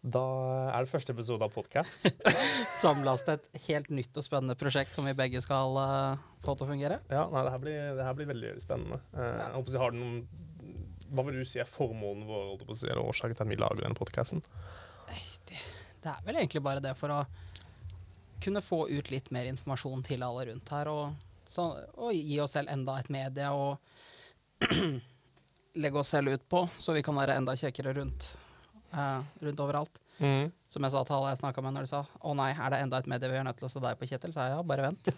Da er det første episode av podkast. Samles til et helt nytt og spennende prosjekt som vi begge skal uh, få til å fungere. Ja, nei, det her blir, det her blir veldig, spennende. Uh, jeg håper jeg har noen Hva vil du si er formålen vår, holdt jeg si, eller årsaken til at vi lager denne podkasten? Det, det er vel egentlig bare det for å kunne få ut litt mer informasjon til alle rundt her, og, så, og gi oss selv enda et medie å legge oss selv ut på, så vi kan være enda kjekkere rundt uh, rundt overalt. Mm. Som jeg sa til alle jeg snakka med når de sa å nei, er det enda et medie vi er nødt til å se deg på, Kjetil? Så jeg ja, bare vent.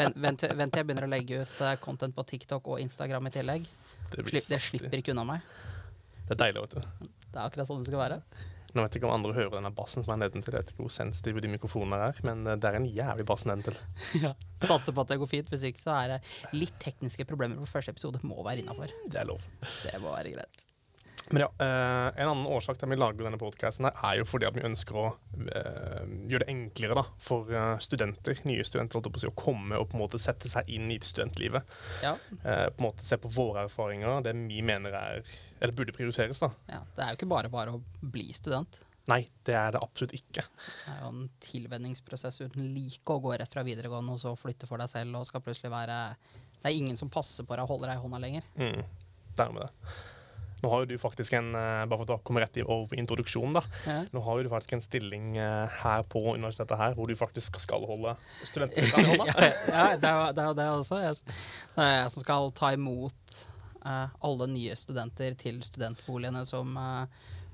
vent, vent, vent til jeg begynner å legge ut uh, content på TikTok og Instagram i tillegg. Det, Slipp, det slipper ikke unna meg. Det er deilig, vet du. Det er akkurat sånn det skal være. Nå vet jeg ikke om andre hører denne bassen som er nedentil. Jeg vet ikke hvor sensitive de mikrofonene er, men eh, det er en jævlig bass nedentil. ja. Satser på at det går fint. Hvis ikke så er det litt tekniske problemer på første episode. Må være innafor. Det er lov. Det må være greit. Men ja, eh, En annen årsak til at vi lager denne podkasten, er jo fordi at vi ønsker å eh, gjøre det enklere da, for uh, studenter, nye studenter å, komme og på en måte sette seg inn i studentlivet. Ja. Eh, på en måte Se på våre erfaringer, det vi mener er, eller burde prioriteres. da. Ja, Det er jo ikke bare bare å bli student. Nei, det er det absolutt ikke. Det er jo en tilvenningsprosess uten like å gå rett fra videregående og så flytte for deg selv og skal plutselig være Det er ingen som passer på deg og holder deg i hånda lenger. Mm, dermed det. Nå har jo du faktisk en uh, bare for å komme rett over introduksjonen da. Ja. Nå har jo du faktisk en stilling uh, her på universitetet her, hvor du faktisk skal holde studentene i hånda. ja, det er jo det, også. Jeg, det er jeg som skal ta imot uh, alle nye studenter til studentboligene som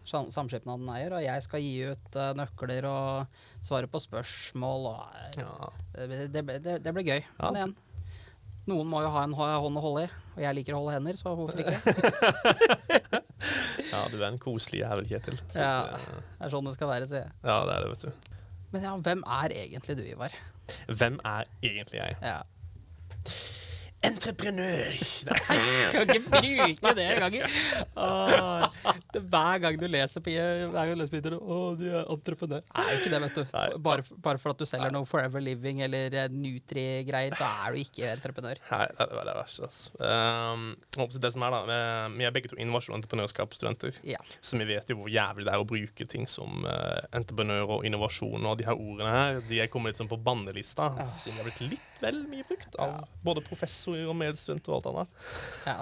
samskipnaden eier, og jeg skal gi ut nøkler og svare på spørsmål. Og, ja. det, det, det, det, blir gøy. Ja. Men igjen, noen må jo ha en hånd å holde i, og jeg liker å holde hender, så hvorfor ikke? ja, du er en koselig jævel, Kjetil. ja, det er sånn det skal være, sier jeg. Ja, det er det, vet du. Men ja, hvem er egentlig du, Ivar? Hvem er egentlig jeg? Ja. Entreprenør! Nei, kan ikke bruke det engang. Hver gang du leser på hver gang du leser på Twitter, å, du er entreprenør. Er jo ikke det, vet du. Bare, bare for at du selger noe Forever Living eller eh, Nutri-greier, så er du ikke entreprenør. Nei, det er det verste. Altså. Um, det som er da, Vi er begge to innovasjon- og entreprenørskapsstudenter, ja. så vi vet jo hvor jævlig det er å bruke ting som uh, entreprenør og innovasjon og de her ordene her. De er kommet litt sånn på bannelista, siden de har blitt litt vel mye brukt av ja. både professorer og medstudenter og alt annet. Ja.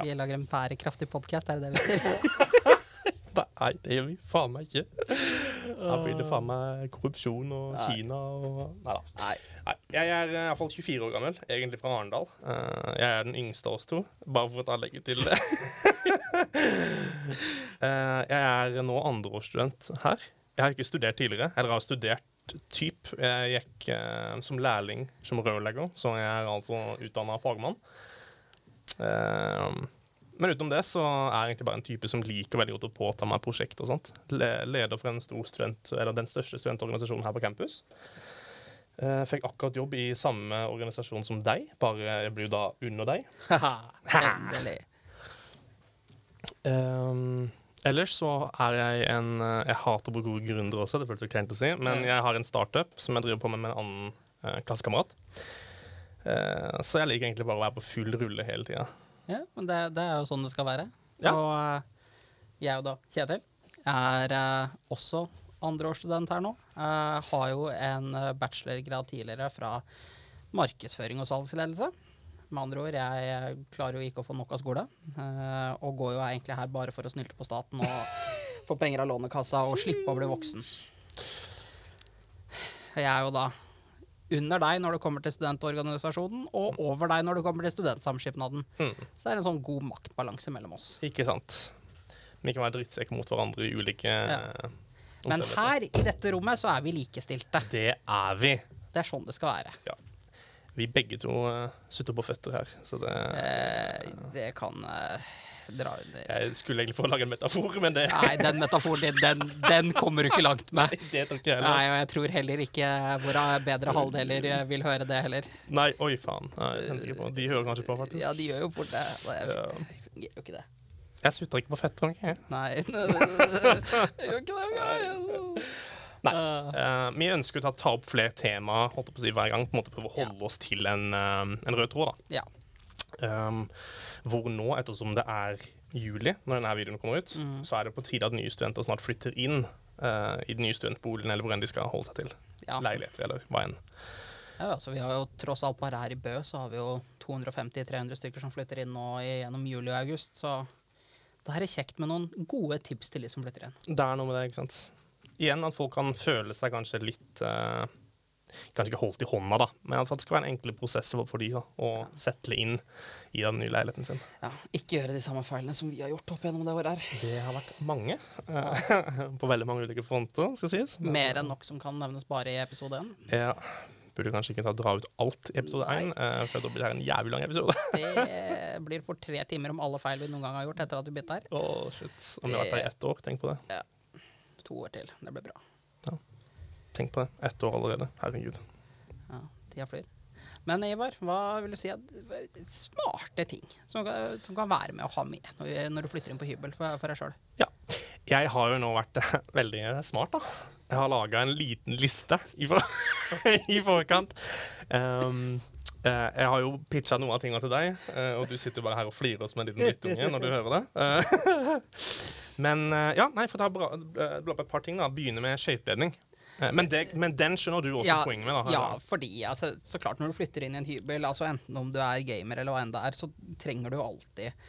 Vi lager en bærekraftig podkast, er det det vi sier? Nei, det gjør vi faen meg ikke. Da blir det faen meg korrupsjon og Nei. Kina og Nei da. Nei. Nei. Jeg er iallfall 24 år gammel, egentlig fra Arendal. Uh, jeg er den yngste av oss to, bare for å ta legge til det. uh, jeg er nå andreårsstudent her. Jeg har ikke studert tidligere, eller har studert type. Jeg gikk eh, som lærling som rørlegger, så jeg er altså utdanna fagmann. Eh, men utenom det så er jeg egentlig bare en type som liker veldig godt å påta meg prosjekt og sånt. Le leder for en stor student, eller den største studentorganisasjonen her på campus. Eh, fikk akkurat jobb i samme organisasjon som deg, bare jeg blir da under deg. Endelig. um, Ellers så er jeg en eh, Jeg hater å bruke ordet gründer også, det føles så kleint å si, men jeg har en startup som jeg driver på med med en annen uh, klassekamerat. Uh, så jeg liker egentlig bare å være på full rulle hele tida. Ja, men det, det, er jo sånn det skal være. Ja. Og uh, jeg og da Kjetil er uh, også andreårsstudent her nå. har jo en bachelorgrad tidligere fra markedsføring og salgsledelse. Med andre ord, jeg klarer jo ikke å få nok av skole. Uh, og går jo egentlig her bare for å snylte på staten og få penger av Lånekassa og slippe å bli voksen. Jeg er jo da under deg når det kommer til studentorganisasjonen, og over deg når det kommer til studentsamskipnaden. Mm. Så det er en sånn god maktbalanse mellom oss. Ikke sant. Vi kan være drittsekker mot hverandre i ulike ja. Men her i dette rommet så er vi likestilte. Det er vi. Det er sånn det skal være. Ja vi begge to uh, sutter på føtter her, så det eh, Det kan uh, dra under Jeg skulle egentlig få lage en metafor, men det Nei, den metaforen din, den, den, kommer du ikke langt med. Det tror ikke jeg heller. Nei, og jeg tror heller ikke våre bedre halvdeler vil høre det heller. Nei, oi faen. Nei, de hører kanskje på, faktisk. Ja, de gjør jo fort det. Jeg, jeg fungerer jo ikke det. Jeg sutter ikke på føtter, OK? Nei, jeg gjør ikke det. Nei. Uh, vi ønsker å ta opp flere temaer holdt på å si, hver gang. på en måte Prøve å holde oss til en, um, en, rød tråd. da. Ja. Um, hvor nå, ettersom det er juli, når denne videoen kommer ut, mm. så er det på tide at nye studenter snart flytter inn uh, i den nye studentboligen, eller hvor enn de skal holde seg til. Ja. Leiligheter, eller hva enn. Ja, altså Vi har jo tross alt bare her i Bø så har vi jo 250-300 stykker som flytter inn nå gjennom juli og august. Så det her er kjekt med noen gode tips til de som flytter inn. Det er noe med det, ikke sant. Igjen at folk kan føle seg kanskje litt uh, Kanskje ikke holdt i hånda, da, men at det skal være en enkle prosess for de da, å ja. settle inn i den nye leiligheten sin. Ja, Ikke gjøre de samme feilene som vi har gjort opp gjennom det året her. Det har vært mange. Uh, på veldig mange ulike fronter, skal sies. Men, Mer enn nok som kan nevnes bare i episode én. Ja. Burde kanskje ikke ta dra ut alt i episode én, uh, for da blir det en jævlig lang episode. det blir for tre timer om alle feil vi noen gang har gjort etter at du bytta her. Oh, shit. Om vi har vært der i ett år, tenk på det. Ja. To år til. Det blir bra. Ja. Tenk på det. Ett år allerede. Herregud. Ja, tida flyr. Men Ivar, hva vil du si at smarte ting som som kan være med å ha med når, når, du flytter inn på hybel for, for deg sjøl? Ja. Jeg har jo nå vært veldig smart, da. Jeg har laga en liten liste i, for i forkant. Um, jeg har jo pitcha noen av tingene til deg, eh, og du sitter bare her og flirer som en liten drittunge når du hører det. Men ja, nei, for å ta bla, bla på et par ting, da. Begynne med skøyteledning. Men, men, den skjønner du også ja, poenget med? da? Ja, fordi altså, så klart når du flytter inn i en hybel, altså enten om du er gamer eller hva enn det er, så trenger du alltid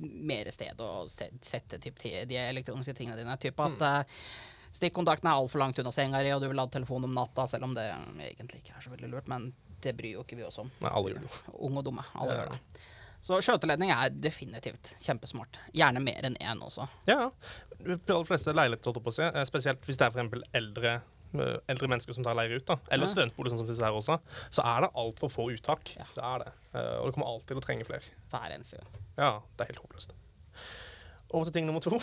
mer sted å sette typ, de elektroniske tingene dine. Typ at mm. uh, Stikkontakten er altfor langt unna senga di, og du vil ha telefonen om natta, selv om det egentlig ikke er så veldig lurt. Men det bryr jo ikke vi oss om. Nei, alle gjør det. Unge og dumme. Alle ja. gjør det. Så skjøteledning er definitivt kjempesmart. Gjerne mer enn én også. Ja, de aller fleste leiligheter, eh, spesielt hvis det er f.eks. eldre eh, eldre mennesker som tar leire ut, da, eller ja. studentbolig, sånn som disse her også, så er det altfor få uttak. Ja. Det er det. Uh, og det kommer alltid til å trenge flere. Hver eneste gang. Ja, det er helt håpløst. Over til ting nummer to.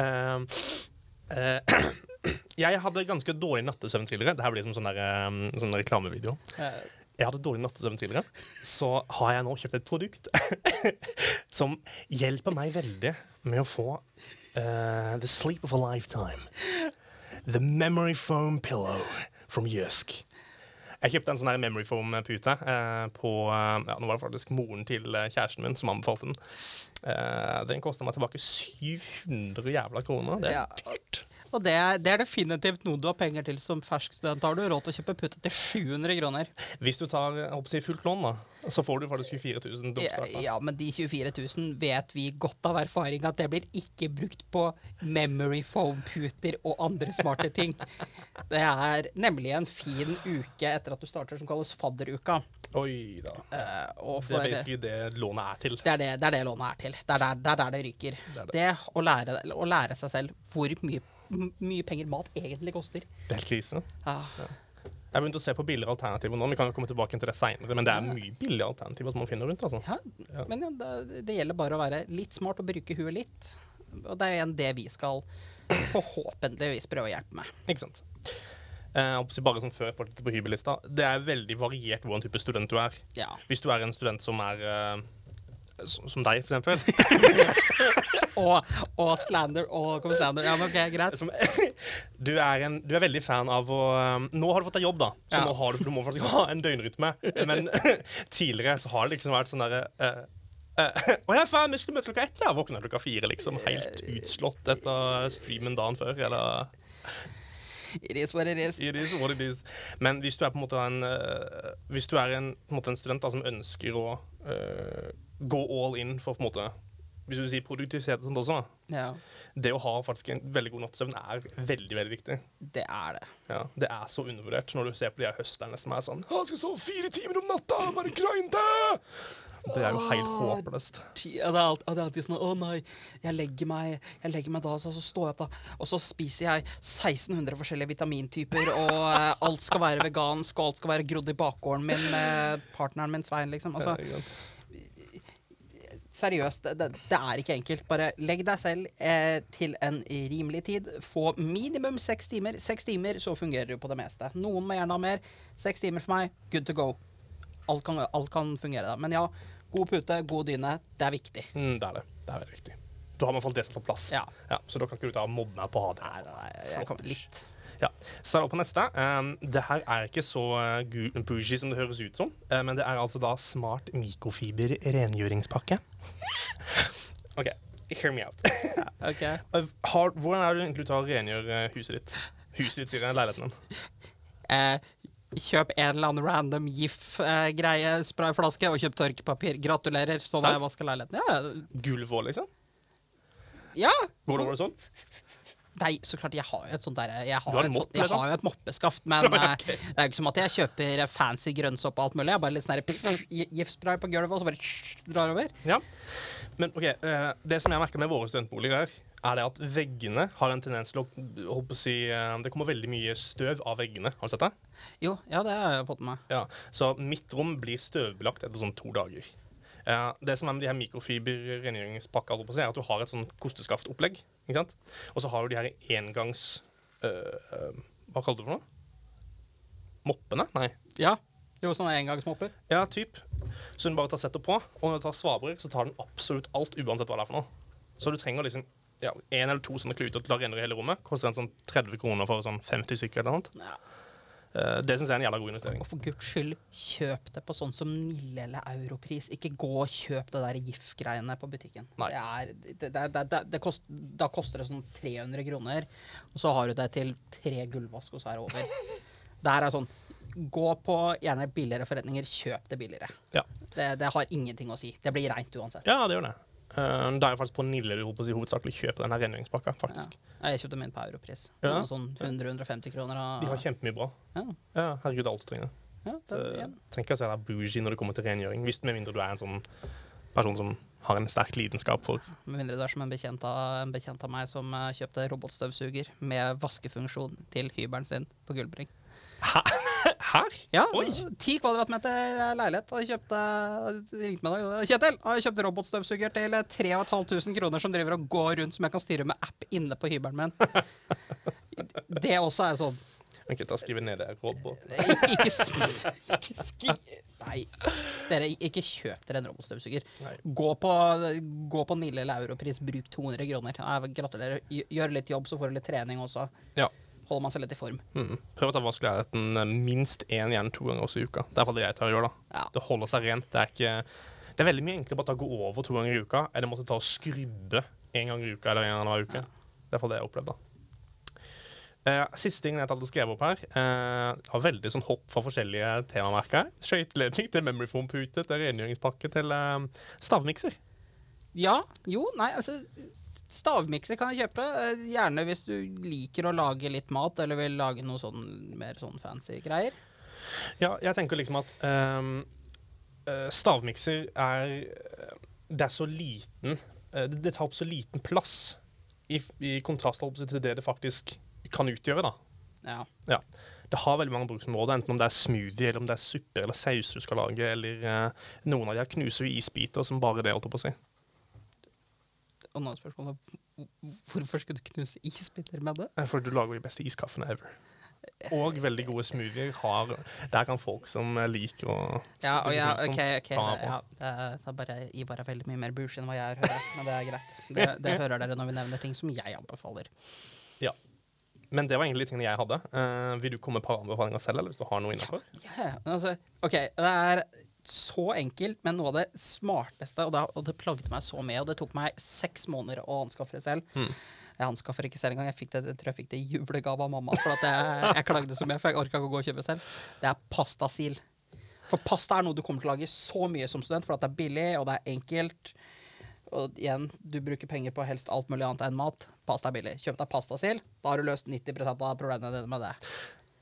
Uh, uh, jeg hadde ganske dårlig nattesøvn tidligere. Dette blir som sånn, der, um, sånn reklamevideo. Jeg hadde dårlig nattesøvn tidligere. Så har jeg nå kjøpt et produkt som hjelper meg veldig med å få uh, the sleep of a lifetime. The memory foam pillow from Jøsk. Jeg kjøpte en sånn memory foam-pute uh, på uh, ja, Nå var det faktisk moren til kjæresten min som anbefalte den. Den kosta meg tilbake 700 jævla kroner. Det er ja. Og det er, det er, definitivt noe du har penger til som fersk student. Har du råd til å kjøpe putte til 700 kroner? Hvis du tar si, fullt lån, da, så får du faktisk 24 000 dumstart. Ja, men de 24 000 vet vi godt av erfaring at det blir ikke brukt på memory foam-puter og andre smarte ting. Det er nemlig en fin uke etter at du starter som kalles fadderuka. Oi da. Uh, det er basically det lånet er til. Det er det, det, er det lånet er til. Det er der det, er der det ryker. Det, det. det å, lære, å lære seg selv hvor mye mye penger mat egentlig koster. Det er krise. Ja. Ja. Jeg begynte å se på billigere alternativer nå. Vi kan jo komme tilbake til det senere, men det er mye billigere alternativer som man finner rundt. altså. Ja, Men det, det, gjelder bare å være litt smart og bruke huet litt. Og det er igjen det vi skal forhåpentligvis prøve å hjelpe med. Ikke sant. Eh, bare sånn før jeg på hybellista, Det er veldig variert hvordan type student du er. Ja. Hvis du er en student som er uh, som deg, for eksempel. og, og slander og slander. Ja, men ok, greit. Som, du, er en, du, er veldig fan av å um, Nå har du fått deg jobb, da, så ja. nå har du, du må faktisk ha en døgnrytme. Men tidligere så har det liksom vært sånn derre uh, uh, og jeg er fan, vi skulle møte klokka ett. Jeg våkna klokka fire, liksom. Helt utslått etter streamen dagen før. Eller It is what it is. It is what it is. Men hvis du er på en måte en, uh, hvis du er en, på en, en student da, som ønsker å uh, gå all in for på en måte hvis du sier produktivitet og sånt også, ja. det å ha faktisk en veldig god nattsøvn er veldig veldig viktig. Det er det. Ja, Det er så undervurdert når du ser på de her høsterne som er sånn 'Jeg skal sove fire timer om natta! Bare grinde!' Det er jo helt håpløst. Ja, det er, alltid, det er alltid sånn 'Å nei, jeg legger meg, jeg legger meg da, så, så står jeg opp, da.' Og så spiser jeg 1600 forskjellige vitamintyper, og eh, alt skal være vegansk, og alt skal være grodd i bakgården min med partneren min Svein, liksom. Altså, seriøst, det, det, er ikke enkelt. Bare legg deg selv eh, til en rimelig tid. Få minimum seks timer. Seks timer, så fungerer du på det meste. Noen må gjerne ha mer. Seks timer for meg, good to go. Alt kan, alt kan fungere da. Men ja, god pute, god dyne, det er viktig. Mm, det er det. Det er veldig viktig. Du har i hvert fall det som på plass. Ja. ja. så da kan ikke du ta mobbe meg på å ha det. Nei, nei, jeg jeg, litt. Ja. Så er det på neste. Um, det her er ikke så uh, bougie som det høres ut som, uh, men det er altså da smart mikrofiber rengjøringspakke. OK. hear me out. okay. Har, hvordan er det du egentlig tar og rengjør eh, huset ditt? Huset ditt, sier jeg. Leiligheten din. Eh, kjøp en eller annen random GIF-greie, eh, sprayflaske, og kjøp tørkepapir. Gratulerer. Sånn har jeg vaska leiligheten. Ja. Gulv òg, liksom? Ja. Går det over sånn? Nei, så klart, jeg har jo et sånt der Jeg har, har et, mopp, sånt, jeg har jo et moppeskaft, men eh, det er jo ikke som at jeg kjøper fancy grønnsopp og alt mulig. Jeg bare litt sånn giftspray på gulvet, og så bare drar over. Ja. Men ok, eh, det som jeg merker med våre studentboliger, er det at veggene har en tendens til å å si, eh, Det kommer veldig mye støv av veggene. Har du sett det? Jo, ja, det har jeg fått med meg. Ja, Så mitt rom blir støvbelagt etter sånn to dager. Eh, det som er med de her si, er at du har et sånn kosteskaftopplegg. ikke sant? Og så har du de her engangs... eh, hva kaller du det for noe? Moppene? Nei. Ja. Jo, sånne engangsmopper. Ja, typ. Så den bare tar setter på, og når du tar svabrer, så tar den absolutt alt, uansett hva det er for noe. Så du trenger liksom ja, en eller to sånne kluter til å rengjøre hele rommet. Koster en sånn 30 kroner for sånn 50 stykker eller noe. Ja. Eh, det syns jeg er en jævla god investering. Og for guds skyld, kjøp det på sånn som Nille eller Europris. Ikke gå og kjøp det der GIF-greiene på butikken. Det er, det, det, det, det, det kost, da koster det sånn 300 kroner, og så har du det til tre gulvvask, og så er det over. Det her er sånn Gå på gjerne billigere forretninger, kjøp det billigere. Ja. Det, det har ingenting å si. Det blir reint uansett. Ja, det gjør det. Uh, da er jeg faktisk på Nille du holdt å si hovedsakelig kjøper den her rengjøringspakka, faktisk. Ja. Jeg kjøpte min på Europris. Ja. Sånn 100-150 kroner. Og, De har kjempemye bra. ja. Ja, herregud, alt du trenger. Ja, det, trenger ikke å se deg bougie når det kommer til rengjøring, hvis med mindre du er en sånn person som har en sterk lidenskap for Med mindre du er som en bekjent av, en bekjent av meg som eh, kjøpte robotstøvsuger med vaskefunksjon til hybelen sin på Gullbring. Her? Ja, Oi! ti kvadratmeter leilighet. Og kjøpte, ringte meg da. Kjetil, har jeg kjøpt robotstøvsuger til 3500 kroner som driver og går rundt som jeg kan styre med app inne på hybelen min. Det også er sånn Ok, ta og Skrive ned det. Robot. Ikke, ikke skri... Nei. Dere, ikke kjøp dere en robotstøvsuger. Gå på, gå på Nille eller Europris, bruk 200 kroner. Nei, gratulerer. Gjør litt jobb, så får du litt trening også. Ja. Holder man seg litt i form. Mm. Prøv å ta vask eh, minst én, gjerne to ganger også i uka. Det er det jeg tar og gjør. da. Ja. Det holder seg rent. Det er ikke Det er veldig mye enklere bare å gå over to ganger i uka enn å måtte ta og skrubbe en gang i uka eller en annen uke. Ja. Det er det jeg har opplevd, da. Uh, siste tingen jeg hadde skrevet opp her, uh, har veldig sånn hopp fra forskjellige temamerker. Skøyteledning til memory foam-pute til rengjøringspakke til uh, stavmikser. Ja, jo, nei, altså Stavmikser kan jeg kjøpe. eh, Gjerne hvis du liker å lage litt mat, eller vil lage noe sånn mer sånn fancy greier. Ja, jeg tenker liksom at eh, stavmikser er Det er så liten eh, det, tar opp så liten plass i, i kontrast til det det faktisk kan utgjøre. da. Ja. Ja. Det har veldig mange bruksområder, enten om det er smoothie, eller om det er suppe eller saus du skal lage, eller uh, noen av de her knuser jo isbiter som bare det, holdt jeg på å si. Og nå er spørsmålet hvorfor skulle du knuse isbiter med det? For du lager de beste iskaffene ever. Og veldig gode smoothier har Der kan folk som liker å Ja, og ja, ok, ok. ja, det, det bare Ivar er veldig mye mer bush enn hva jeg er, hører. Men det er greit. Det, det hører dere når vi nevner ting som jeg anbefaler. Ja. Men det var egentlig tingene jeg hadde. Uh, vil du komme med et par anbefalinger selv, eller hvis du har noe innenfor? Ja, men altså, ok, det er så enkelt, men noe av det smarteste, og det, og det plagde meg så med, og det tok meg seks måneder å anskaffe det selv. Mm. Jeg anskaffer ikke selv engang. Jeg, det, jeg tror jeg fikk det i julegave av mamma, for at jeg, jeg klagde så mye, for jeg orka ikke å gå og kjøpe selv. Det er pastasil. For pasta er noe du kommer til å lage så mye som student, for at det er billig, og det er enkelt. Og igjen, du bruker penger på helst alt mulig annet enn mat. Pasta er billig. Kjøp deg pastasil, da har du løst 90 av problemene dine med det.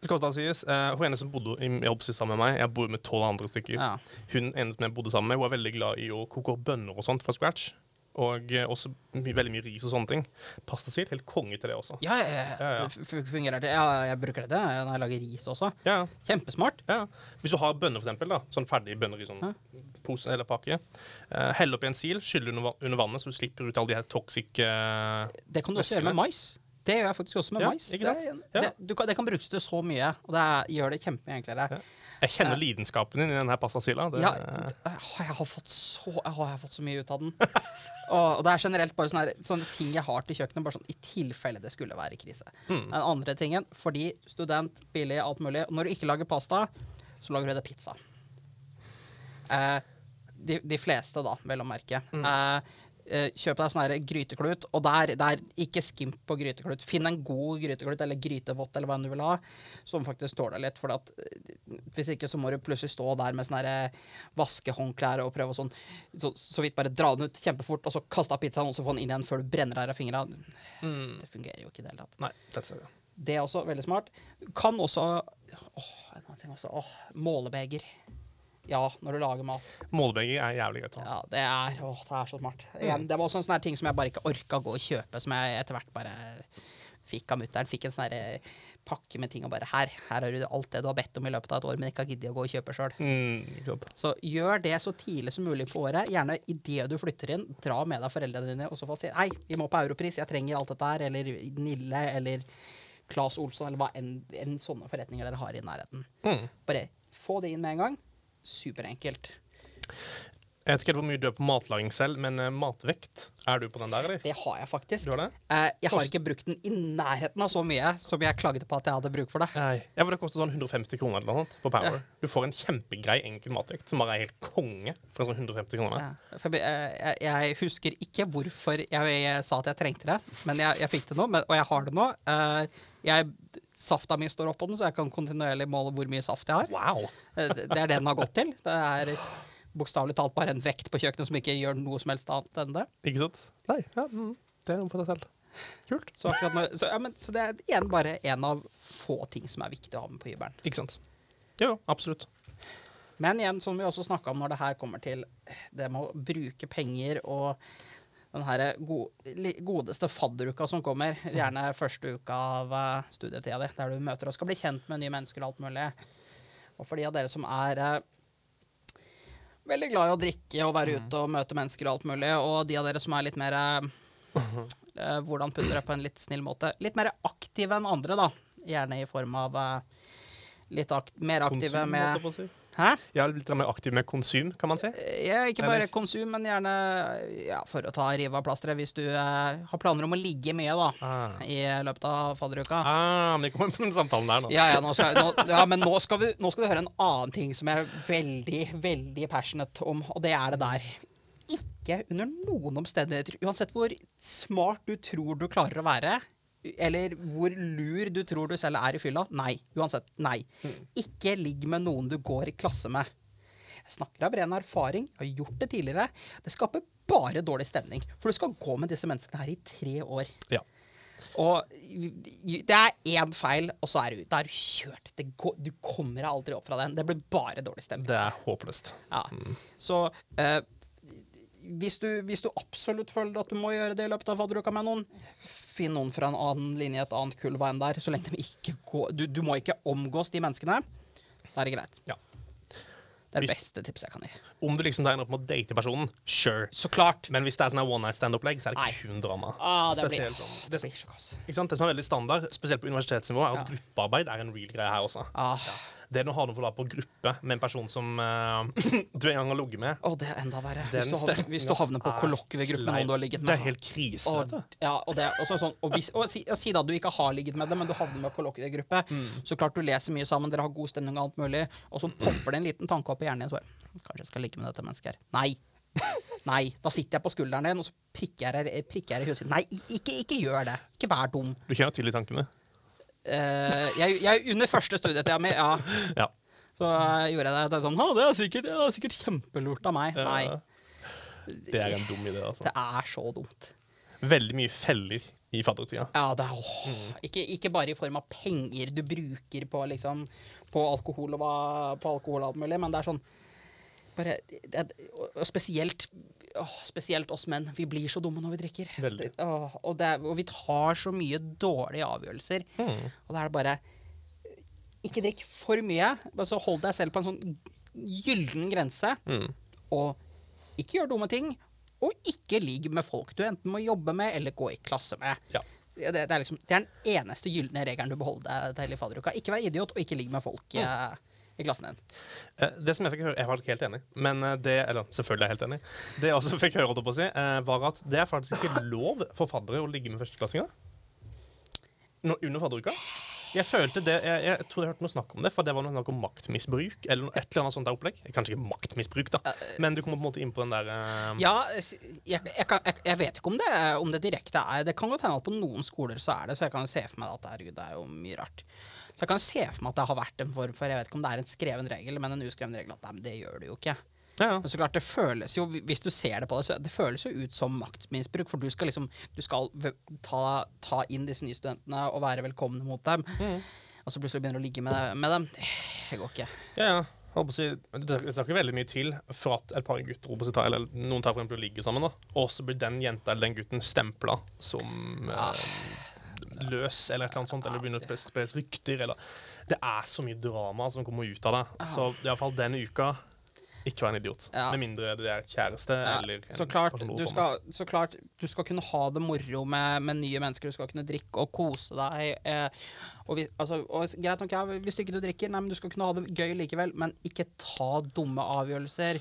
Det skal også da sies, uh, Hun ene som bodde i i sammen med meg, jeg bor med tolv andre stykker. Ja. Hun ene som jeg bodde sammen med, hun er veldig glad i å koke opp bønner og sånt fra scratch. Og uh, også my veldig mye ris og sånne ting. Pastasil, helt konge til det også. Ja, ja, ja. Ja. Fungerer det. Ja, jeg bruker det når jeg lager ris også. Ja, Kjempesmart. ja. Hvis du har bønner, for eksempel, da, sånn ferdige bønner i sånn pose eller pakke, uh, hell oppi en sil, skyll under, under vannet, så du slipper ut alle de her toxic uh, Det kan du også gjøre med mais. Det gjør jeg faktisk også med Ja, mais. Det, Ja. det, du kan, det kan brukes til så mye, og det er, gjør det kjempemye enklere. Ja. Jeg kjenner lidenskapen din i denne pastasila. Det, Ja, jeg har så, jeg har fått så mye ut av den. og, det er generelt bare sånne, sånne ting jeg har til kjøkkenet, bare sånn i tilfelle det skulle være krise. Mm. Den andre tingen, fordi student, billig, alt mulig. Når du ikke lager pasta, så lager du det pizza. Eh, de, de fleste, da, vel å merke. Mm. Eh, Eh, kjøp deg sånn her gryteklut, og der, der, ikke skimp på gryteklut. Finn en god gryteklut eller grytevott eller hva enn du vil ha, som faktisk tåler litt. For at, eh, hvis ikke så må du plutselig stå der med sånn her vaskehåndklær og prøve å sånn så, så, vidt bare dra den ut kjempefort, og så kaste av pizzaen og så få den inn igjen før du brenner deg av fingra. Mm. Det fungerer jo ikke i det hele tatt. Nei, det, det er også veldig smart. Kan også Åh, en annen ting også. Åh, målebeger. Ja, når du lager mat. Målbegging er jævlig greit. Ja, det er, å, det er så smart. Igjen, det var også en sånn ting som jeg bare ikke orka å gå og kjøpe, som jeg etter hvert bare fikk av mutter'n. Fikk en sånn eh, pakke med ting og bare Her her har du alt det du har bedt om i løpet av et år, men ikke har giddet å gå og kjøpe sjøl. Mm, så gjør det så tidlig som mulig på året. Gjerne idet du flytter inn. Dra med deg foreldrene dine og så få si Hei, vi må på Europris, jeg trenger alt dette her. Eller Nille, eller Claes Olsson, eller hva enn en sånne forretninger dere har i nærheten. Mm. Bare få det inn med en gang superenkelt. Jeg vet ikke hvor mye du er på matlaging selv, men uh, matvekt, er du på den der, eller? Det har jeg faktisk. Du har det? Uh, jeg har ikke brukt den i nærheten av så mye som jeg klagde på at jeg hadde bruk for det. Nei, ja, Det koster sånn 150 kroner eller noe på Power. Ja. Du får en kjempegrei enkel matvekt som bare er helt konge for sånn 150 kroner. Ja. Uh, jeg, jeg, husker ikke hvorfor jeg, jeg, sa at jeg trengte det, men jeg, jeg fikk det nå, men, og jeg har det nå. Jeg Safta mi står oppå den, så jeg kan kontinuerlig måle hvor mye saft jeg har. Wow. det, det er det den har gått til. Det er bokstavelig talt bare en vekt på kjøkkenet som ikke gjør noe som helst annet enn det. Ikke sant? Nei, ja, mm, det er noe for deg selv. Kult. Så, når, så, ja, men, så, det er igjen bare en av få ting som er viktig å ha med på hybelen. Ikke sant. Jo, absolutt. Men igjen, som vi også snakka om når det her kommer til det med å bruke penger og den her godeste fadderuka som kommer, gjerne første uka av uh, studietida di, der du møter og skal bli kjent med nye mennesker og alt mulig. Og for de av dere som er eh, veldig glad i å drikke og være mm. ute og møte mennesker og alt mulig. Og de av dere som er litt mer eh, Hvordan putter jeg på en litt snill måte? Litt mer aktive enn andre, da. Gjerne i form av eh, litt ak mer aktive Konsum, med Hæ? Ja, Litt mer aktiv med konsum, kan man si? Ja, ikke bare Eller? konsum, men gjerne ja, for å ta rive av plasteret hvis du eh, har planer om å ligge mye da, ah. i løpet av fadderuka. Ah, men vi kommer på den samtalen der nå. Ja, ja, nå skal, nå, ja men nå skal, vi, nå skal, du høre en annen ting som jeg er veldig, veldig passionate om, og det er det der. Ikke under noen omstendigheter, uansett hvor smart du tror du klarer å være, eller hvor lur du tror du selv er i fylla. Nei. Uansett. Nei. Mm. Ikke ligg med noen du går i klasse med. Jeg snakker av ren erfaring. Jeg har gjort det tidligere. Det skaper bare dårlig stemning. For du skal gå med disse menneskene her i tre år. Ja. Og det er én feil, og så er du, er du kjørt. Går, du kommer deg aldri opp fra den. Det blir bare dårlig stemning. Det er håpløst. Ja. Mm. Så uh, hvis, du, hvis, du, absolutt føler at du må gjøre det i løpet av fadderuka med noen, finn noen fra en annen linje, et annet kull, hva enn der. Så lenge de ikke går du, du, må ikke omgås de menneskene. Da er det greit. Ja. Det er det beste tipset jeg kan gi. Om du liksom tegner opp med å date personen, sure. Så klart. Men hvis det er sånn one night stand-opplegg, så er det Nei. kun drama. Ah, det, blir, sånn. det, det, det, som er veldig standard, spesielt på universitetsnivå, er at ja. gruppearbeid er en real greie her også. Ah. Ja. Det er når du har på gruppe med en person som uh, du en gang har ligget med Å, det er enda verre. Hvis du, havner, hvis du, havner, på kollokviegruppe med noen du har ligget med. Det er helt krise. Og, ja, og, det, og, sånn, og, hvis, og si, si, da du ikke har ligget med det, men du havner med kollokviegruppe. Mm. Så klart du leser mye sammen, dere har god stemning og alt mulig, og så popper det en liten tanke opp i hjernen din. Kanskje jeg skal ligge med dette mennesket her. Nei. Nei. Da sitter jeg på skulderen din, og så prikker jeg, prikker jeg i huset. Nei, ikke, ikke gjør det. Ikke vær dum. Du kjenner til de tankene? Uh, jeg, jeg, under første studietida mi, ja. ja. Så uh, gjorde jeg det. det er sånn, det er, sikkert, det er sikkert kjempelurt av meg. Ja. Nei. Det er en dum idé, altså. Det er så dumt. Veldig mye feller i faddertida. Ja, det er, åh, mm. ikke, ikke, bare i form av penger du bruker på, liksom, på alkohol og, på alkohol og alt mulig, men det er sånn bare, det, og spesielt, åh, spesielt oss menn. Vi blir så dumme når vi drikker. Åh, og, det, og, vi tar så mye dårlige avgjørelser. Mm. Og da er det bare Ikke drikk for mye. Men så hold deg selv på en sånn gyllen grense. Mm. Og ikke gjør dumme ting. Og ikke ligg med folk du enten må jobbe med eller gå i klasse med. Ja. Det, det, er liksom, det, er den eneste gylne regelen du beholder deg til i fadderuka. Ikke vær idiot, og ikke ligg med folk. Mm. I klassen din? Eh, det som Jeg fikk høre, jeg var ikke helt enig, men eh, det, eller selvfølgelig er jeg helt enig. Det jeg også fikk høre, på å si, eh, var at det er faktisk ikke lov for faddere å ligge med førsteklassinger. Under fadderuka. Jeg følte det, jeg, jeg tror jeg hørte noe snakk om det, for det var noe snakk om maktmisbruk. Eller noe, et eller annet sånt der opplegg. Kanskje ikke maktmisbruk, da, men du kommer på en måte inn på den der uh... Ja, jeg, jeg, vet ikke om det, om det direkte er Det kan godt hende at på noen skoler så er det, så jeg kan se for meg at herregud, det er jo mye rart. Så jeg kan se for meg at det har vært en form for Jeg vet ikke om det er en skreven regel, men en uskreven regel at nei, det gjør du jo ikke. Ja, ja. Men så klart, det føles jo, hvis du ser det på det, så det føles jo ut som maktmisbruk. For du skal liksom Du skal ta, ta inn disse nye studentene og være velkomne mot dem. Mm. Og så plutselig begynner du å ligge med, med dem. Det går ikke. Ja, ja. Si, det skal ikke veldig mye til for at et par gutter si, eller noen tar for eksempel å ligger sammen, da, og så blir den jenta eller den gutten stempla som ja. eh, løs eller et eller annet sånt, eller begynner å spres rykter. Eller. Det er så mye drama som kommer ut av det. Så iallfall denne uka ikke være en idiot. Ja. Med mindre det er kjæreste ja. eller så klart, du skal, så klart, du skal kunne ha det moro med, med, nye mennesker. Du skal kunne drikke og kose deg. Eh, og, hvis, altså, og greit nok, ja, hvis du ikke du drikker, nei, men du skal kunne ha det gøy likevel. Men ikke ta dumme avgjørelser.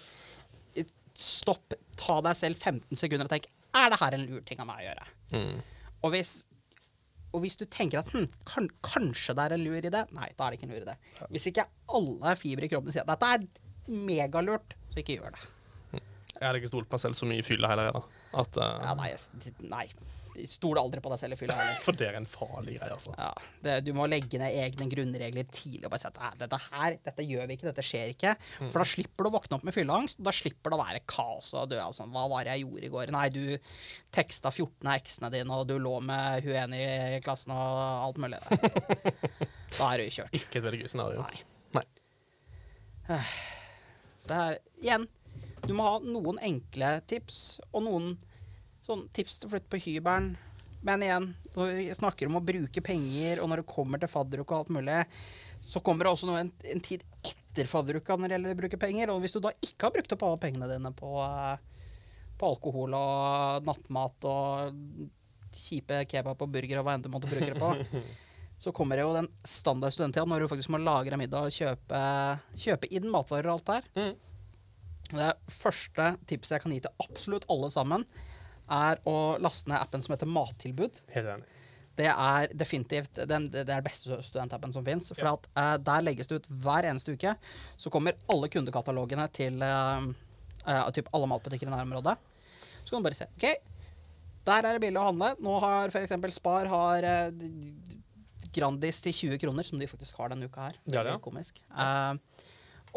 Stopp. Ta deg selv 15 sekunder og tenk er det her en lur ting av meg å gjøre. Mm. Og hvis og hvis du tenker at hm, kan, kanskje det er en lur idé, nei, da er det ikke en lur idé. Hvis ikke alle fibre i kroppen sier at dette er megalurt, så ikke gjør det. Jeg hadde ikke stolt på meg selv så mye i fylla heller. At, uh... ja, nei, nei. Stol aldri på deg selv i fylla. For det er en farlig greie, altså. Ja, det, du må legge ned egne grunnregler tidlig og bare si at dette her, dette gjør vi ikke, dette skjer ikke. For da slipper du å våkne opp med fylleangst. Da slipper det å være kaos og dø av sånn Hva var det jeg gjorde i går? Nei, du teksta 14 av eksene dine, og du lå med hun ene i klassen og alt mulig. da er du kjørt. Ikke et veldig gøy scenario. Nei. Nei. Så det er igjen Du må ha noen enkle tips, og noen sånn tips til å flytte på hybelen. Men igjen, når vi snakker om å bruke penger, og når det kommer til fadderuke og alt mulig, så kommer det også noe en, en tid etter fadderuka når det gjelder å bruke penger. Og hvis du da ikke har brukt opp alle pengene dine på, på alkohol og nattmat og kjipe kebab og burger og hva enn du måtte bruke det på så kommer det jo den standard studenttida når du faktisk må lagre middag og kjøpe, kjøpe inn matvarer og alt der. Mm. Det første tipset jeg kan gi til absolutt alle sammen, er å laste ned appen som heter Mattilbud. Helt enig. Det er definitivt den, det er beste studentappen som fins. For ja. at, uh, der legges det ut hver eneste uke. Så kommer alle kundekatalogene til uh, uh, typ alle matbutikker i nærområdet. Så kan du bare se. OK, der er det billig å handle. Nå har f.eks. Spar har Grandis til 20 kroner, som de faktisk har denne uka her. Det er ja, ja. komisk.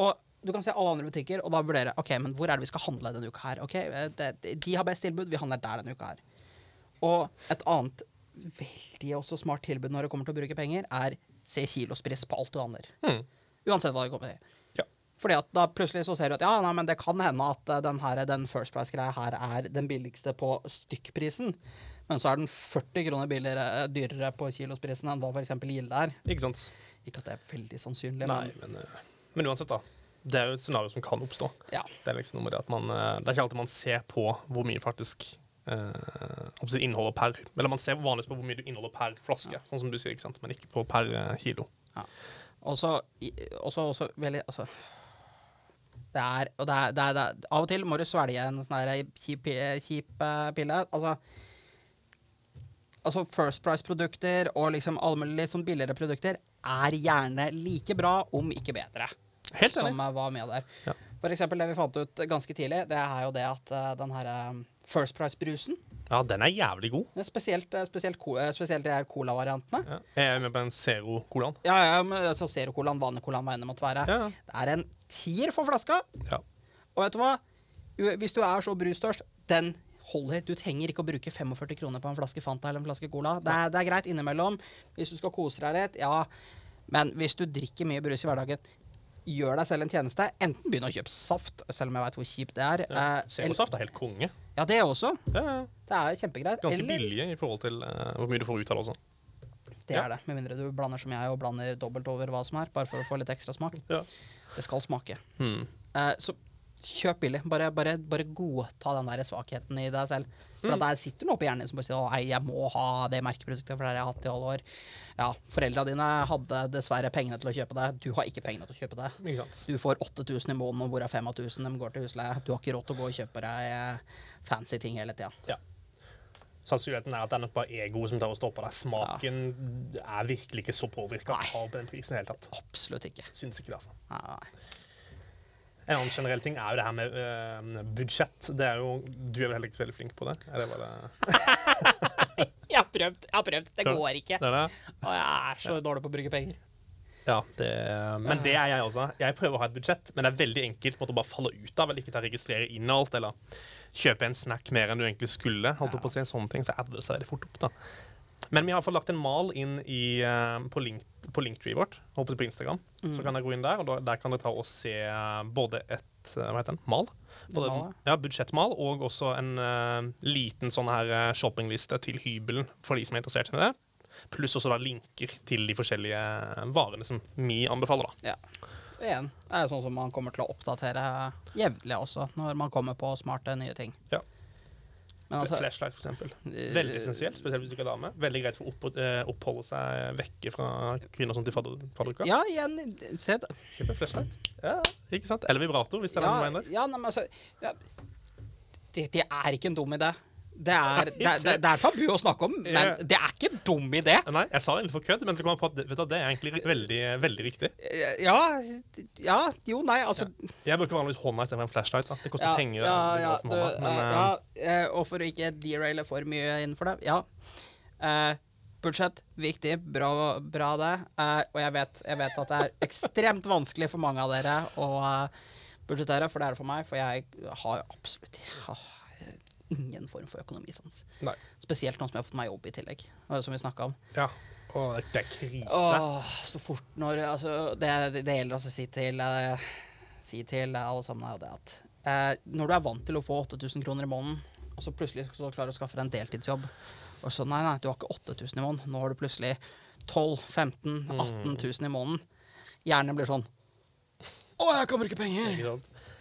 Og du kan se alle andre butikker og da vurdere ok, men hvor er det vi skal handle denne uka her. Ok, eh, De har best tilbud, vi handler der denne uka her. Og et annet veldig også smart tilbud når det kommer til å bruke penger, er se kilospris på alt du handler. Mm. Uansett hva det kommer til. Ja. Fordi at da plutselig så ser du at ja, nei, men det kan hende at uh, den, her, den First Price-greia her er den billigste på stykkprisen. Men så er den 40 kroner billigere, eh, dyrere på kilosprisen enn hva f.eks. Gilde er. Ikke sant? Ikke at det er veldig sannsynlig. Nei, men, men, eh, men uansett, da. Det er jo et scenario som kan oppstå. Ja. Det er liksom det at man eh, Det er ikke alltid man ser på hvor mye faktisk eh, inneholder per Eller man ser vanligvis på hvor mye du inneholder per flaske, ja. sånn som du sier, ikke sant? men ikke på per eh, kilo. Ja. Og så også veldig Altså det er, og det er, det er, det er, Av og til må du svelge en sånn kjip, kjip pille. Altså altså First Price-produkter og liksom alle litt sånn billigere produkter er gjerne like bra, om ikke bedre. Helt enig. Som var med der. Ja. For eksempel det vi fant ut ganske tidlig, det er jo det at uh, den her um, First Price-brusen Ja, den er jævlig god. Spesielt, uh, spesielt, spesielt de her colavariantene. Ja. Jeg er med på den Zero-colaen. Ja, ja, men altså Zero-colaen, vanlig colaen, hva enn det måtte være. Ja. Det er en tier for flaska. Ja. Og vet du hva? Hvis du er så brustørst, den holder. Du trenger ikke å bruke 45 kroner på en flaske Fanta eller en flaske Cola. Det er, det er greit innimellom. Hvis du skal kose deg litt, ja. Men hvis du drikker mye brus i hverdagen, gjør deg selv en tjeneste. Enten begynn å kjøpe saft, selv om jeg veit hvor kjipt det er. Ja. Eh, saft er helt konge. Ja, det også. Ja, ja. Det er kjempegreit. Ganske eller, billige i forhold til uh, hvor mye du får ut av det også. Det ja. er det, med mindre du blander som jeg og blander dobbelt over hva som er, bare for å få litt ekstra smak. Ja. Det skal smake. Hmm. Uh, så kjøp billig. Bare, bare, bare, godta den der svakheten i deg selv. For mm. der sitter noe på hjernen din som bare sier at jeg må ha det merkeproduktet, for det har jeg hatt i alle år. Ja, Foreldra dine hadde dessverre pengene til å kjøpe det. Du har ikke pengene til å kjøpe det. Du får 8000 i måneden, hvorav 5000 de går til husleie. Du har ikke råd til å gå og kjøpe deg fancy ting hele tida. Ja. Sannsynligheten er at det er nok bare egoet som tar og stopper deg. Smaken ja. er virkelig ikke så påvirka av den prisen i det hele tatt. Absolutt ikke. Syns ikke det, altså. Nei. En annen generell ting er jo det her med uh, budsjett. Det er jo, Du er vel heller ikke veldig flink på det? Er det bare jeg har prøvd. Jeg har prøvd. Det går ikke. Det det. Og jeg er så dårlig på å bruke penger. Ja, det, Men det er jeg også. Jeg prøver å ha et budsjett, men det er veldig enkelt måtte bare falle ut av. Eller ikke ta registrere inn alt, eller kjøpe en snack mer enn du egentlig skulle. Holdt på å si, sånne ting, Så adder det seg veldig fort opp. da. Men vi har fått lagt en mal inn i, uh, på, link, på linktree vårt, håper på Instagram. Mm. Så kan dere gå inn der, og der kan dere ta og se både et uh, hva heter den, mal. Både, ja, budsjettmal og også en uh, liten sånn her shoppingliste til hybelen for de som er interessert i det. Pluss også da linker til de forskjellige varene som vi anbefaler. da. Ja. Igjen, det er jo sånn som man kommer til å oppdatere jevnlig også, når man kommer på smarte nye ting. Ja. Altså, Flashlight, for eksempel. Veldig essensielt, spesielt hvis du ikke er dame. Veldig greit for å opp, oppholde seg vekke fra kvinner som til fadderuka. Ja, igjen, se da. Kjøp en flashlight. Ja, ikke sant? Eller vibrator, hvis det er ja, noe du mener. Ja, nei, men altså, ja, det, det, er ikke en dum idé. Det er, det, det, det er, tabu å snakke om, men det er ikke dum idé. Nei, jeg sa det litt for kødd, men så kom jeg på at du, det er egentlig veldig, veldig viktig. Ja, ja Jo, nei, altså ja. Jeg bruker vanligvis hånda istedenfor en flashlight. Da. Det koster ja, penger. Ja, ja, du, hånda, men, ja, uh, og for å ikke deraile for mye innenfor det, ja. Uh, budsjett, viktig. Bra, bra det. Uh, og jeg vet, jeg vet, at det er ekstremt vanskelig for mange av dere å budsjettere, for det er det for meg. For jeg har absolutt oh, ingen form for økonomisans. Nei. Spesielt nå som jeg har fått meg jobb i tillegg, som vi om. Ja. Åh, det er krise. Åh, så fort når Altså, det, det, gjelder også å si til, eh, si til alle sammen er det at eh, når du er vant til å få 8000 kroner i måneden, og så plutselig skal du å skaffe deg en deltidsjobb, og så nei, nei, du har ikke 8000 i måneden, nå har du plutselig 12 15 18 000 i måneden. Hjernen blir sånn Å, jeg kan bruke penger!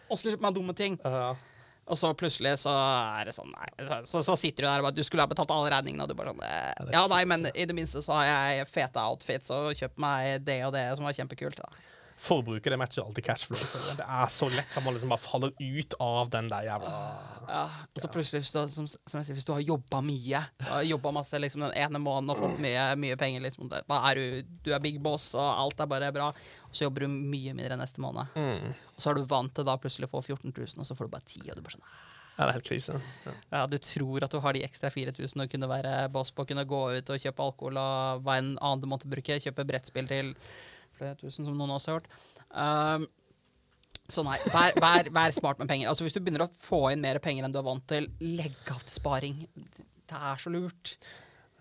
Og skal kjøpe meg dumme ting. Uh -huh. Og så plutselig så er det sånn Nei. Så, så sitter du der og bare Du skulle ha betalt alle regningene, og du bare sånn eh, Ja, nei, men i det minste så har jeg fete outfits og kjøpt meg det og det som var kjempekult. da forbruket det matcher alltid cashflow. Det er så lett at man liksom bare faller ut av den der jævla Ja, og så plutselig, så, som, som, jeg sier, hvis du har jobba mye, jobba masse liksom den ene måneden og fått mye, mye penger, liksom, da er du, du er big boss, og alt er bare bra, og så jobber du mye mindre neste måned. Mm. Og så er du vant til da plutselig å få 14 000, og så får du bare 10 og du bare sånn ja, det er helt krise. Ja. ja. Du tror at du har de ekstra 4000 og kunne være boss på, kunne gå ut og kjøpe alkohol og hva en annen du måtte bruke, kjøpe brettspill til flere tusen, som noen også har hørt. Um, så nei, vær, vær, vær, smart med penger. Altså Hvis du begynner å få inn mer penger enn du er vant til, legg av til sparing. Det er så lurt.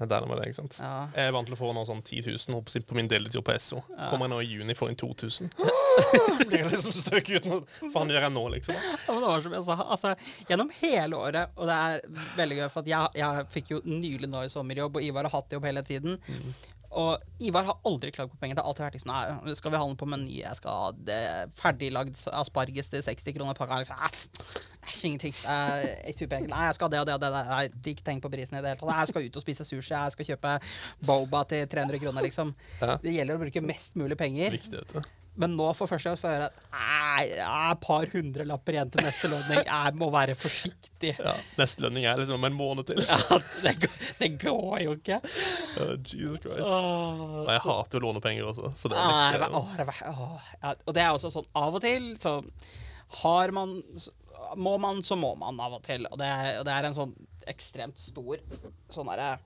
Det er det med det, ikke sant? Ja. Jeg er vant til å få noe sånn 10 000 på min deltid på SO. Ja. Kommer jeg nå i juni, får inn 2000. Blir liksom støk uten å faen gjør jeg nå, liksom? Ja, det var som jeg sa, altså, Gjennom hele året, og det er veldig gøy, for jeg, jeg fikk jo nylig nå i sommerjobb, og Ivar har hatt jobb hele tiden. Mm. Og Ivar har aldri klagd på penger. Det har alltid vært liksom Nei, skal vi handle på Meny? Jeg skal ha det ferdiglagd asparges til 60 kroner pakka. Liksom, ingenting. Det er superenkelt. Nei, jeg skal ha det og det og det. Nei, ikke tenk på prisen i det hele tatt. Jeg skal ut og spise sushi. Jeg skal kjøpe boba til 300 kroner, liksom. Det gjelder å bruke mest mulig penger. Viktig, dette. Men nå for første gang får jeg høre at et par hundrelapper igjen til neste lønning. Jeg må være forsiktig. Ja, Neste lønning er liksom en måned til. Ja, det, går, det går jo ikke. Oh, Jesus Christ. Oh, jeg hater å låne penger også. Så det er litt, oh, det er, ja, Og det er også sånn av og til så har man Må man, så må man av og til. Og det, og det er en sånn ekstremt stor sånn derre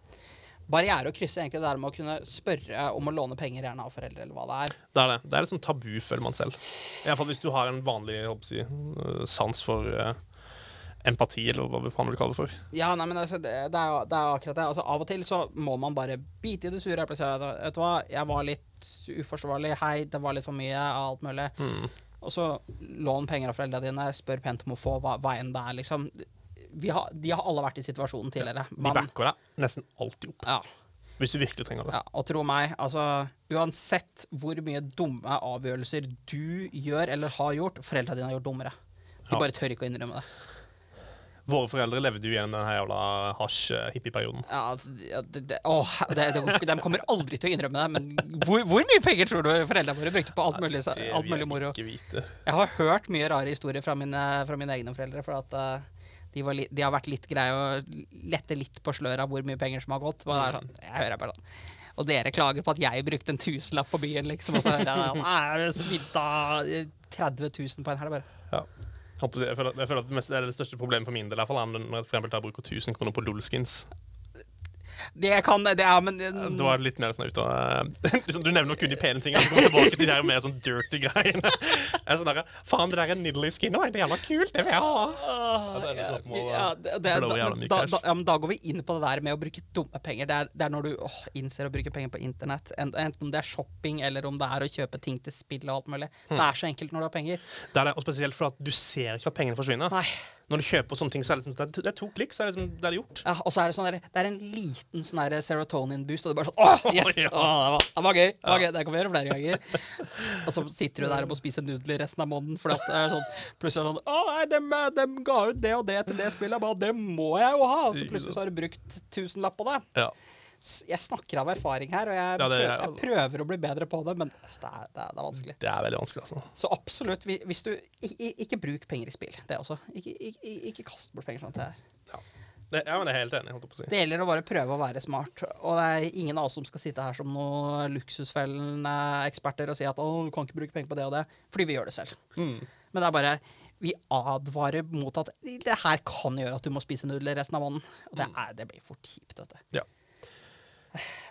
barriere å krysse, egentlig det med å kunne spørre om å låne penger gjerne av foreldre, eller hva det er. Det er det. Det er litt sånn tabu, føler man selv. Iallfall hvis du har en vanlig si, eh, sans for uh, empati, eller hva vi faen vil kalle det for. Ja, nei, men altså, det, det, er, det, er, akkurat det. Altså, av og til så må man bare bite i det sure eplet. Vet du hva, jeg var litt uforsvarlig. Hei, det var litt for mye av alt mulig. Mm. Og så lån penger av foreldrene dine, spør pent om å få hva, hva enn det er, liksom har, de har alle vært i situasjonen tidligere. Ja, de backer deg nesten alltid opp. Ja. Hvis du virkelig trenger det. Ja, og tro meg, altså Uansett hvor mye dumme avgjørelser du gjør eller har gjort, foreldrene dine har gjort dummere. De ja. bare tør ikke å innrømme det. Våre foreldre levde jo igjen den jævla hasj-hippieperioden. Ja, altså, ja, det, det, åh, det, de kommer aldri til å innrømme det, men hvor, hvor mye penger tror du foreldrene våre brukte på alt mulig, alt mulig moro? Jeg har hørt mye rare historier fra mine, fra mine egne foreldre. For at uh, de, var, de, har vært litt greie å lette litt på sløret av hvor mye penger som har gått. Sånn, jeg hører bare sånn. Og dere klager på at jeg brukte en tusenlapp på byen, liksom. Og så hører jeg svidd av 30 000 på en helg, bare. Ja. Jeg føler, jeg føler at det, er det største problemet for min del, er når jeg for bruker 1000 kroner på Lolskins. Det kan det, er, men Du det litt mer sånn ut av Du nevner kun de pene tingene, så kommer tilbake til de der mer sånn dirty greiene. Er sånn der, Faen, det der er Niddly skin, det er jævla kult, det vil jeg ha. Altså, ja, det, det, da, da, ja, men da går vi inn på det der med å bruke dumme penger. Det er, det er når du åh, innser å bruke penger på internett. Enten om det er shopping eller om det er å kjøpe ting til spill og alt mulig. Det er så enkelt når du har penger. Det er det, og spesielt for at du ser ikke at pengene forsvinner. Nei når du kjøper sånne ting, så er det, liksom, det er to klikk, så er det, liksom, det er gjort. Ja, og så er det sånn der, det er en liten sånn serotonin-boost, og du bare sånn Åh, yes! ja. Åh, det, var, det, var, gøy. Det var gøy. Det gjøre flere ganger. og så sitter du der og må spise nudler resten av måneden, for det er sånn, plutselig er det sånn Å, nei, dem, dem, ga ut det og det til det spillet. Bare, det må jeg jo ha. Og så plutselig så har du brukt tusenlapp på det. Ja jeg snakker av erfaring her, og jeg, ja, det, jeg, prøver å bli bedre på det, men det er, det er, vanskelig. Det er veldig vanskelig, altså. Så absolutt, hvis du Ikke, ikke bruk penger i spill. Det også. Ikke, ikke, ikke kast bort penger sånn at det er ja. Det, ja, men jeg er helt enig. holdt på å si. Det gjelder å bare prøve å være smart. Og det er ingen av oss som skal sitte her som noen luksusfellen-eksperter og si at å, du kan ikke bruke penger på det og det, fordi vi gjør det selv. Mm. Men det er bare vi advarer mot at det her kan gjøre at du må spise nudler resten av måneden. Og det, mm. er, det blir for kjipt, vet du. Ja.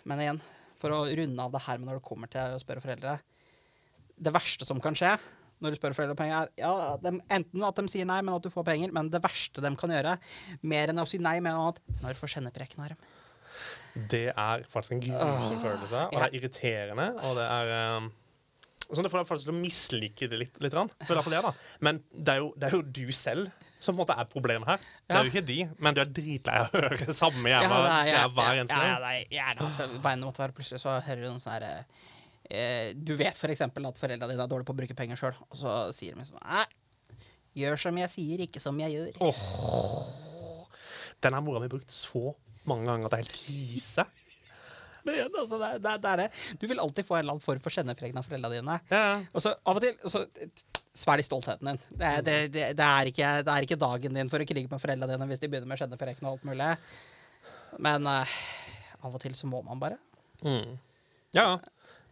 Men igjen, for å runde av det her med når det kommer til å spørre foreldre Det verste som kan skje når du spør foreldre om penger, er ja, de, enten at de sier nei, men at du får penger. Men det verste de kan gjøre, mer enn å si nei, men at når får kjennepreken av dem. Det er faktisk en grusom følelse, og det er irriterende, og det er um Sånn, det får deg faktisk til å mislike det litt. litt for det, da. Men det er, jo, det er, jo, du selv som på en måte er problemet her. Det er jo ikke de, men du er dritlei av å høre samme jævla ja, hver eneste gang. Ja, altså, en måte være plutselig så hører du noen sånn herre eh, Du vet f.eks. at foreldrene dine er dårlige på å bruke penger sjøl, og så sier de sånn Nei, gjør som jeg sier, ikke som jeg gjør. Oh, den har mora mi brukt så mange ganger at det er helt krise. Men altså, det, det, det, er det. Du vil alltid få en eller annen form for kjennepregen av foreldrene dine. Ja. Og så av og til så, Svelg stoltheten din. Det, det, er ikke, det, er ikke, dagen din for å krige med foreldrene dine hvis de begynner med kjennepreken og alt mulig. Men uh, av og til så må man bare. Mm. Ja,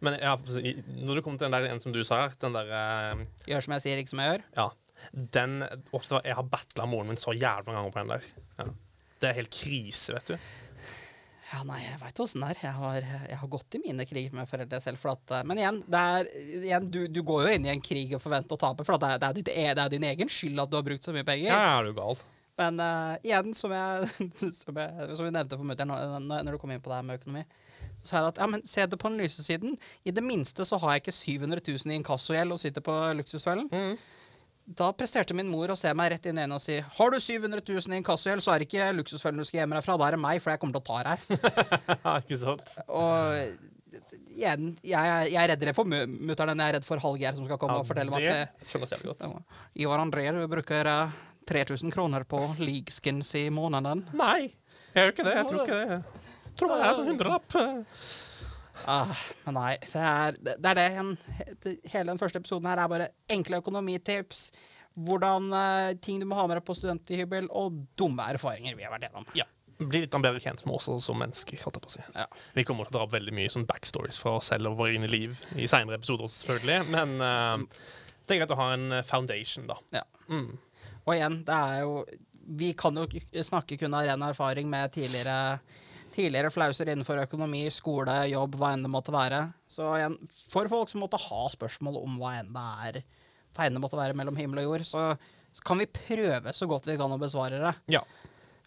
men ja, når du kommer til den der en som du sa her, den der uh, Gjør som jeg sier, ikke som jeg gjør? Ja. Den, jeg har battla moren min så jævlig mange ganger på den der. Ja. Det er helt krise, vet du. Ja, nei, jeg veit åssen det er. Jeg har, jeg har, gått i mine kriger med foreldre selv. At, eh, men igjen, er, igjen du, du, går jo inn i en krig og forventer å tape, for det er, det, er e, det er, din egen skyld at du har brukt så mye penger. Ja, er du gal. Men uh, igjen, som jeg, som jeg, som vi nevnte for mutter'n når, du kom inn på det her med økonomi, så sa jeg at ja, men se det på den lyse siden. I det minste så har jeg ikke 700 000 i inkassogjeld og sitter på luksusfellen. Mm. Da presterte min mor å se meg rett inn i øynene og si Har du 700 000 i inkassogjeld, så er det ikke luksusfellen du skal gjemme deg fra. Da er det meg, for jeg kommer til å ta deg. ikke sant? Og igjen, jeg, jeg er reddere for mutter'n enn jeg er redd for Hallgeir, som skal komme ja, og fortelle meg at det, godt. Ivar André, du bruker uh, eh, 3000 kroner på leagueskins i måneden. Nei, jeg gjør ikke det. Jeg tror ikke det. Jeg tror det er sånn hundrelapp. Ah, nei, det er det. Er det en, hele den første episoden her er bare enkle økonomitips. Hvordan uh, ting du må ha med deg på studenthybel, og dumme erfaringer vi har vært gjennom. Ja. Bli litt bedre kjent med oss som mennesker. holdt jeg på å si. Ja. Vi kommer til å dra opp veldig mye sånn backstories fra oss selv og våre egne liv i seinere episoder, selvfølgelig. Men uh, det er greit å ha en foundation, da. Ja. Mm. Og igjen, det er jo Vi kan jo snakke kun av ren erfaring med tidligere tidligere flauser innenfor økonomi, skole, jobb, hva enn det måtte være. Så igjen, for folk som måtte ha spørsmål om hva enn det er, hva enn det måtte være mellom himmel og jord, så kan vi prøve så godt vi kan å besvare det. Ja.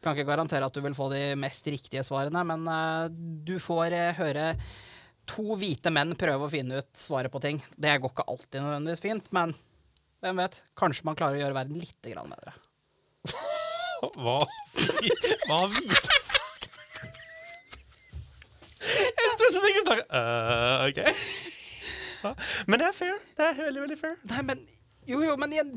Kan ikke garantere at du vil få de mest riktige svarene, men uh, du får uh, høre to hvite menn prøve å finne ut svaret på ting. Det går ikke alltid nødvendigvis fint, men hvem vet? Kanskje man klarer å gjøre verden litt bedre. Hva? Hva har tenker Jeg sånn uh, OK. Ja. Men det er fair. Det er veldig, veldig fair. Nei, men Jo, jo, men igjen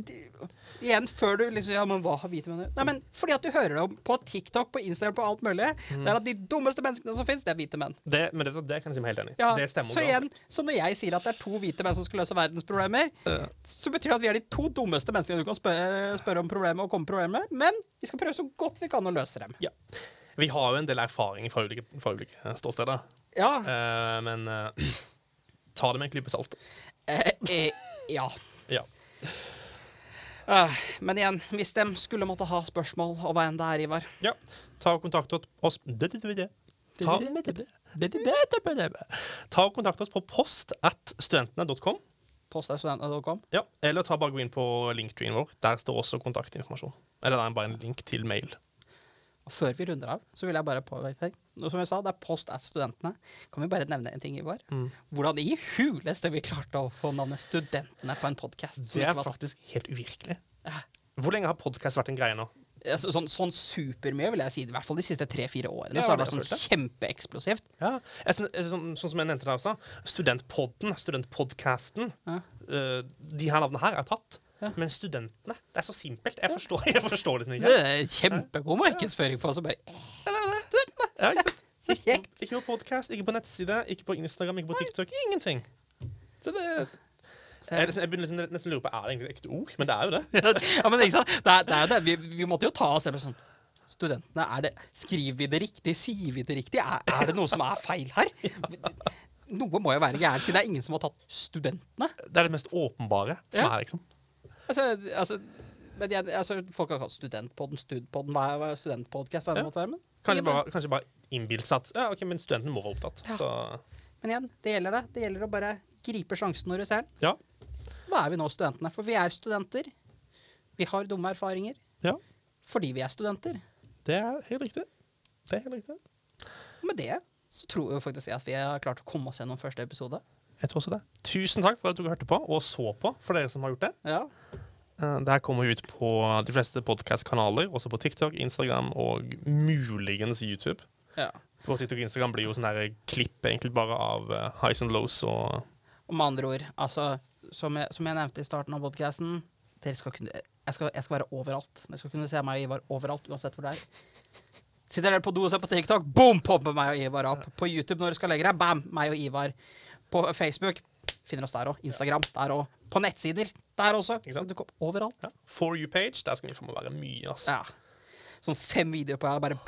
igjen, før du liksom Ja, men hva har hvite menn Nei, men fordi at du hører det om på TikTok, på Instagram, på alt mulig. Mm. Det er at de dummeste menneskene som fins, det er hvite menn. Det, men det, det kan jeg si meg helt enig. Ja, det stemmer. Så igjen, så når jeg sier at det er to hvite menn som skal løse verdens problemer, uh. så betyr det at vi er de to dummeste menneskene du kan spørre, spørre om problemet og komme med problemer med, men vi skal prøve så godt vi kan å løse dem. Ja. Vi har jo en del erfaring fra ulike, fra ulike ståsteder. Ja. Uh, men uh, ta det med en klype salt. ja. ja. Uh, men igjen, hvis de skulle måtte ha spørsmål, og hva enn det er, Ivar Ja, ta kontakt oss Ta, ta og kontakt oss på post at studentene.com. Post at studentene.com? Ja, eller ta bare gå inn på linktreen vår. Der står også kontaktinformasjon. Eller det er bare en link til mail. Og før vi runder av, så vil jeg bare påpeke Som jeg sa, det er post at studentene. Kan vi bare nevne en ting, Ivar? Mm. Hvordan i huleste vi klarte å få navnet Studentene på en podkast. Det er faktisk helt uvirkelig. Ja. Hvor lenge har podkast vært en greie nå? Så, sånn, sånn supermye, vil jeg si. I hvert fall de siste tre-fire årene. Ja, så har det vært sånn kjempeeksplosivt. Ja, sånn, sånn, som jeg nevnte der også. Studentpodden, studentpodcasten. Ja. Uh, de her navnene her er tatt. Ja. Men studentene Det er så simpelt. Jeg forstår, jeg forstår liksom ikke. Det er kjempegod markedsføring for oss å bare Studentene! Ja, ikke, ikke, ikke på podkast, ikke på nettside, ikke på Instagram, ikke på TikTok. Ingenting. Så det jeg, liksom, jeg begynner liksom nesten å lure på Er det egentlig et ekte ord, men det er jo det. ja, men ikke sant? Det er, det er det. Vi, vi, måtte jo ta oss selv sånn Studentene, er det, skriver vi det riktig? Sier vi det riktig? Er, er det noe som er feil her? Noe må jo være gærent, siden det er ingen som har tatt studentene. Det er det mest åpenbare som ja. er, liksom. Altså, altså, men jeg, altså, folk har kalt studentpodden studpodden. Hva er studentpodcast? Ja. Kanskje, bare, kanskje bare innbilt seg at ja, ok, men studenten må være opptatt. Ja. Men igjen, det gjelder det. Det gjelder å bare gripe sjansen når du ser den. Ja. Hva er vi nå, studentene? For vi er studenter. Vi har dumme erfaringer. Ja. Fordi vi er studenter. Det er helt riktig. Det er helt riktig. Og med det så tror jeg faktisk at vi har klart å komme oss gjennom første episode. Jeg tror også det. Tusen takk for at du hørte på og så på, for dere som har gjort det. Ja. Eh, det her kommer ut på de fleste podkast-kanaler, også på TikTok, Instagram og muligens YouTube. Ja. På TikTok og Instagram blir jo sånn klipp egentlig bare av uh, highs and lows og Og med andre ord, altså, som jeg, som jeg nevnte i starten av podkasten jeg, jeg, skal være overalt. Dere skal kunne se meg og Ivar overalt, uansett hvor det er. Sitter dere på do og ser på TikTok, boom, popper meg og Ivar opp. På YouTube når dere skal legge deg, bam, meg og Ivar. På Facebook finner oss der òg. Instagram der òg. På nettsider der også. Dukker opp overalt. Ja. For you-page, der skal vi få med være mye. ass. Ja. Sånn fem videoer på her, bare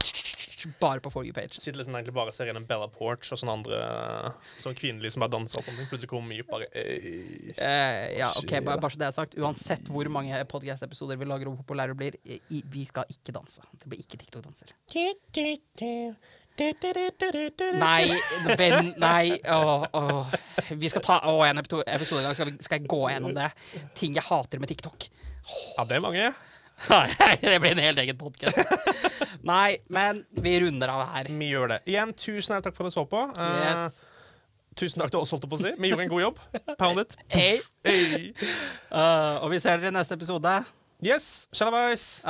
bare på For you-page. Sitter liksom egentlig bare ser gjennom Bella Porch og sånne andre sånn kvinnelige som bare danser og sånne. Plutselig kommer mye bare eh, Ja, OK, bare, bare, så det er sagt. Uansett hvor mange podcast-episoder vi lager og hvor populære blir, i, vi skal ikke danse. Det blir ikke TikTok-danser. Nei, Ben, nei åh, åh. Vi skal ta å, en episode en gang skal, skal jeg gå gjennom det. Ting jeg hater med TikTok. Ja, det er mange. Nei, det blir en helt egen podkast. Nei, men vi runder av her. Vi gjør det. Igjen, tusen takk for at du så på. Yes. Tusen takk til oss, holdt jeg på å si. Vi gjorde en god jobb. Pound it. Hey. Hey. Uh, og vi ser dere i neste episode. Yes. Shalabais.